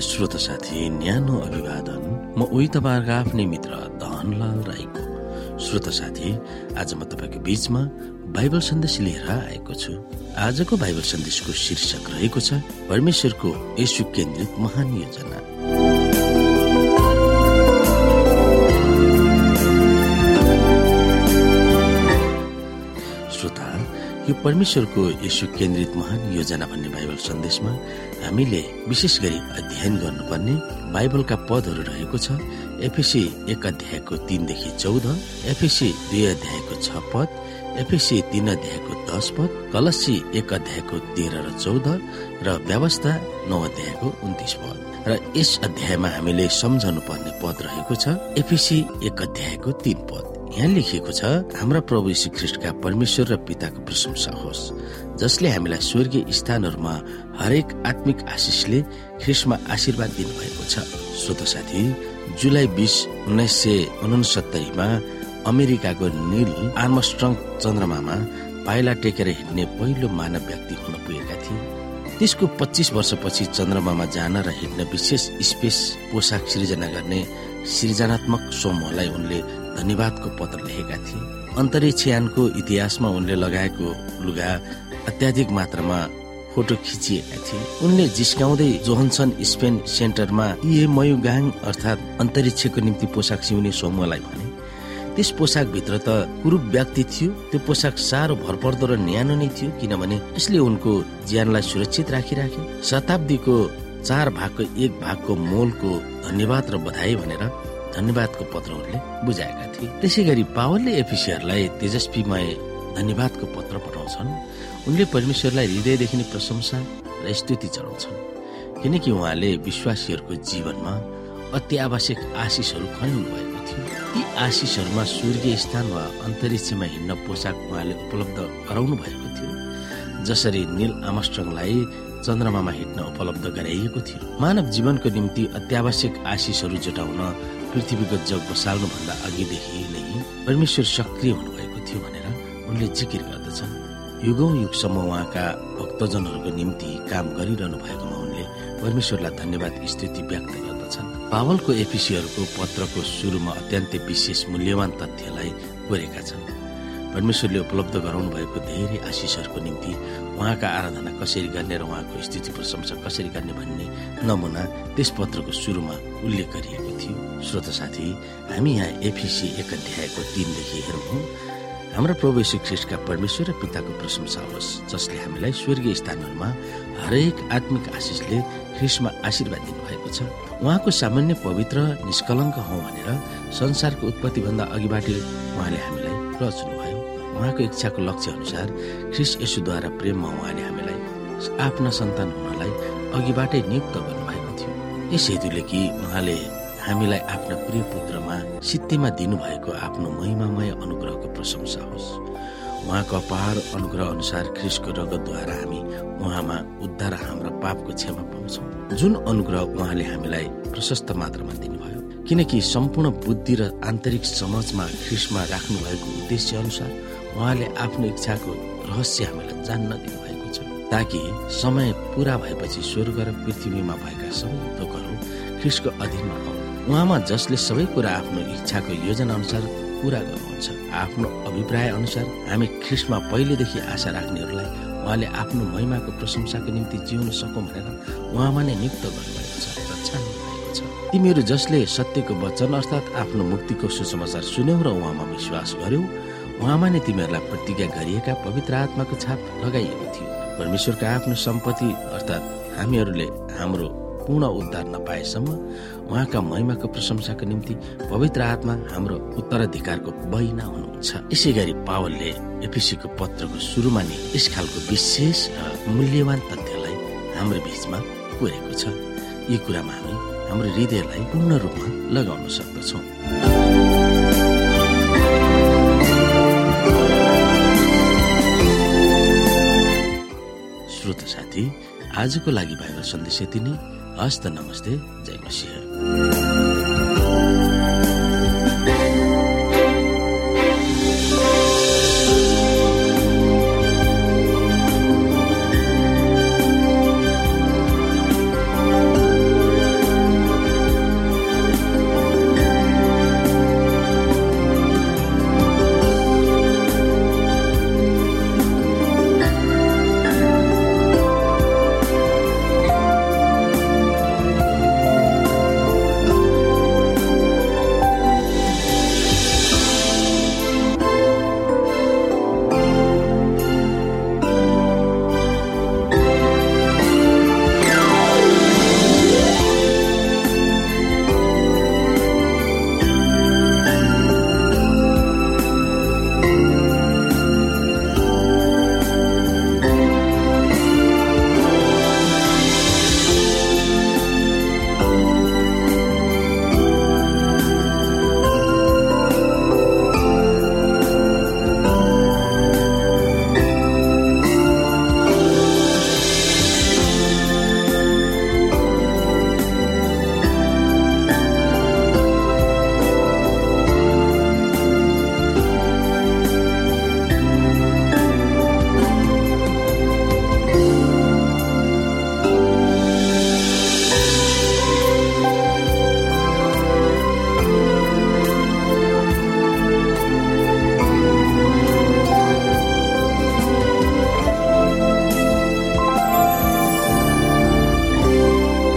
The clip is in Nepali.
श्रोत साथी न्यानो अभिवादन म उही तपाईँहरूको आफ्नै मित्र धनलाल राईको। श्रोत साथी आज म तपाईँको बीचमा बाइबल सन्देश लिएर आएको छु। आजको बाइबल सन्देशको शीर्षक रहेको छ परमेश्वरको यशु केन्द्रित महान योजना यो परमेश्वरको यसु केन्द्रित महान योजना भन्ने बाइबल सन्देशमा हामीले विशेष गरी अध्ययन गर्नुपर्ने बाइबलका पदहरू रहेको छ। एफएसी एक अध्यायको तीनदेखि चौध एफएसी दुई अध्यायको छ पद एफएसी तीन अध्यायको दस पद कलसी एक अध्यायको तेह्र र चौध र व्यवस्था नौ अध्यायको उन्तिस पद। र यस अध्यायमा हामीले सम्झनु पर्ने पद रहेको छ एफएसी एक अध्यायको तीन पद। यहाँ लेखिएको छ हाम्रा प्रभु श्री ख्रिस्टका परमेश्वर र पिताको प्रशंसा होस् जसले हामीलाई स्वर्गीय स्थानहरूमा हरेक आत्मिक आशिषले ख्रिस्टमा आशीर्वाद दिनुभएको छ। श्रोत साथी जुलाई बिस उन्नाइस सय उनसत्तरीमा अमेरिकाको निल आर्मस्ट्रङ चन्द्रमामा पाइला टेकेर हिँड्ने पहिलो मानव व्यक्ति हुन पुगेका थिए। त्यसको पच्चिस वर्षपछि चन्द्रमामा जान र हिँड्न विशेष स्पेस पोसाक सृजना गर्ने सृजनात्मक समूहलाई उनले धन्यवादको पत्र लेखेका थिए। अन्तरिक्ष यानको इतिहासमा उनले लगाएको लुगा अत्याधिक मात्रामा फोटो खिचिएका थिए। उनले जिस्काउँदै जोहन्सन स्पेन सेन्टरमा इए मयुगाङ अर्थात् अन्तरिक्षको निम्ति पोसाक सिउने समूहलाई भने त्यस पोसाक भित्र त कुरूप व्यक्ति थियो त्यो पोसाक साह्रो भरपर्दो र न्यानो नै थियो किनभने यसले उनको ज्यानलाई सुरक्षित राखिराख्यो। शताब्दीको चार भागको एक भागको मोलको धन्यवाद र बधाई भनेर धन्यवादको पत्र उनले बुझाएका थिए। त्यसै गरी पावलले एफिसीहरूलाई तेजस्वीमय धन्यवादको पत्र पठाउँछन्। उनले परमेश्वरलाई हृदयदेखि नै प्रशंसा र स्तुति चढाउँछन्। किनकि उहाँले विश्वासीहरूको जीवनमा अति आवश्यक आशिषहरू खन्नु भएको थियो। ती आशिषहरूमा स्वर्गीय स्थान वा अन्तरिक्षमा हिँड्न पोसाक उहाँले उपलब्ध गराउनु भएको थियो। जसरी निल आमस्ट्रङलाई चन्द्रमामा हिँड्न उपलब्ध गराइएको थियो। मानव जीवनको निम्ति अत्यावश्यक आशिषहरू जुटाउन पृथ्वीको जग बसाल्नुभन्दा अघिदेखि नै परमेश्वर सक्रिय हुनुभएको थियो भनेर उनले जिकिर गर्दछन्। युगौं युगसम्म उहाँका भक्तजनहरूको निम्ति काम गरिरहनु भएकोमा उनले परमेश्वरलाई धन्यवाद स्थिति व्यक्त गर्दछन्। पावलको एफिसीहरूको पत्रको सुरुमा अत्यन्तै विशेष मूल्यवान तथ्यलाई कोरेका छन्। परमेश्वरले उपलब्ध गराउनु भएको धेरै आशिषहरूको निम्ति उहाँका आराधना कसरी गर्ने र उहाँको स्थिति प्रशंसा कसरी गर्ने भन्ने नमुना त्यस पत्रको सुरुमा उल्लेख गरिएको थियो। श्रोत साथी हामी यहाँ एफिसी एक अध्यायको तिनदेखि हेरौँ हाम्रो प्रभु ख्रिस्टका परमेश्वर र पिताको प्रशंसा होस् जसले हामीलाई स्वर्गीय स्थानहरूमा हरेक आत्मिक आशिषले ख्रिस्टमा आशीर्वाद दिनुभएको छ। उहाँको सामान्य पवित्र निष्कलङ्क हौ भनेर संसारको उत्पत्तिभन्दा अघिबाटै उहाँले हामीलाई रच्नुभयो उहाँको इच्छाको लक्ष्य अनुसार ख्रिस यसुद्वारा प्रेममा उहाँले हामीलाई आफ्ना सन्तान हुनलाई अघिबाटै नियुक्त गर्नुभएको थियो। यस हेतुले कि उहाँले हामीलाई आफ्ना प्रिय पुत्रमा सिद्धिमा दिनुभएको आफ्नो महिमामय अनुग्रहको प्रशंसा होस्। उहाँको अपार अनुग्रह अनुसार ख्रिसको रगतद्वारा हामी उहाँमा उद्धार हाम्रो पापको क्षमा पाउँछौँ। जुन अनुग्रह उहाँले हामीलाई प्रशस्त मात्रामा दिनुभयो किनकि सम्पूर्ण बुद्धि र आन्तरिक समाजमा ख्रिसमा राख्नु भएको उद्देश्य अनुसार उहाँले आफ्नो इच्छाको रहस्य हामीलाई जान्न दिनुभएको छ ताकि समय पूरा भएपछि स्वर्ग र पृथ्वीमा भएका सबै थोकहरू ख्रिसको अधीनमा उहाँमा जसले सबै कुरा आफ्नो इच्छाको योजना अनुसार पूरा गर्नुहुन्छ। आफ्नो अभिप्राय अनुसार हामी ख्रिस्टमा पहिलेदेखि आशा राख्नेहरूलाई उहाँले आफ्नो महिमाको प्रशंसाको निम्ति जिउन सकौँ भनेर उहाँमा नै नियुक्त गर्नुभएको छ र छ। तिमीहरू जसले सत्यको वचन अर्थात् आफ्नो मुक्तिको सुसमाचार सुन्यौ र उहाँमा विश्वास गर्यौ उहाँमा नै तिमीहरूलाई प्रतिज्ञा गरिएका पवित्र आत्माको छाप लगाइएको थियो। परमेश्वरका आफ्नो सम्पत्ति अर्थात् हामीहरूले हाम्रो पूर्ण उद्धार नपाएसम्म उहाँका महिमाको प्रशंसाको निम्ति पवित्र आत्मा हाम्रो उत्तराधिकारको बहिना हुनुहुन्छ। यसै गरी पावलले एपिसीको पत्रको सुरुमा नै यस खालको विशेष र मूल्यवान तथ्यलाई हाम्रो बीचमा कोरेको छ। यी कुरामा हामी हाम्रो हृदयलाई पूर्ण रूपमा लगाउन सक्दछौँ। श्रोत साथी आजको लागि बाइबल सन्देश यति नै। हस्त नमस्ते। जय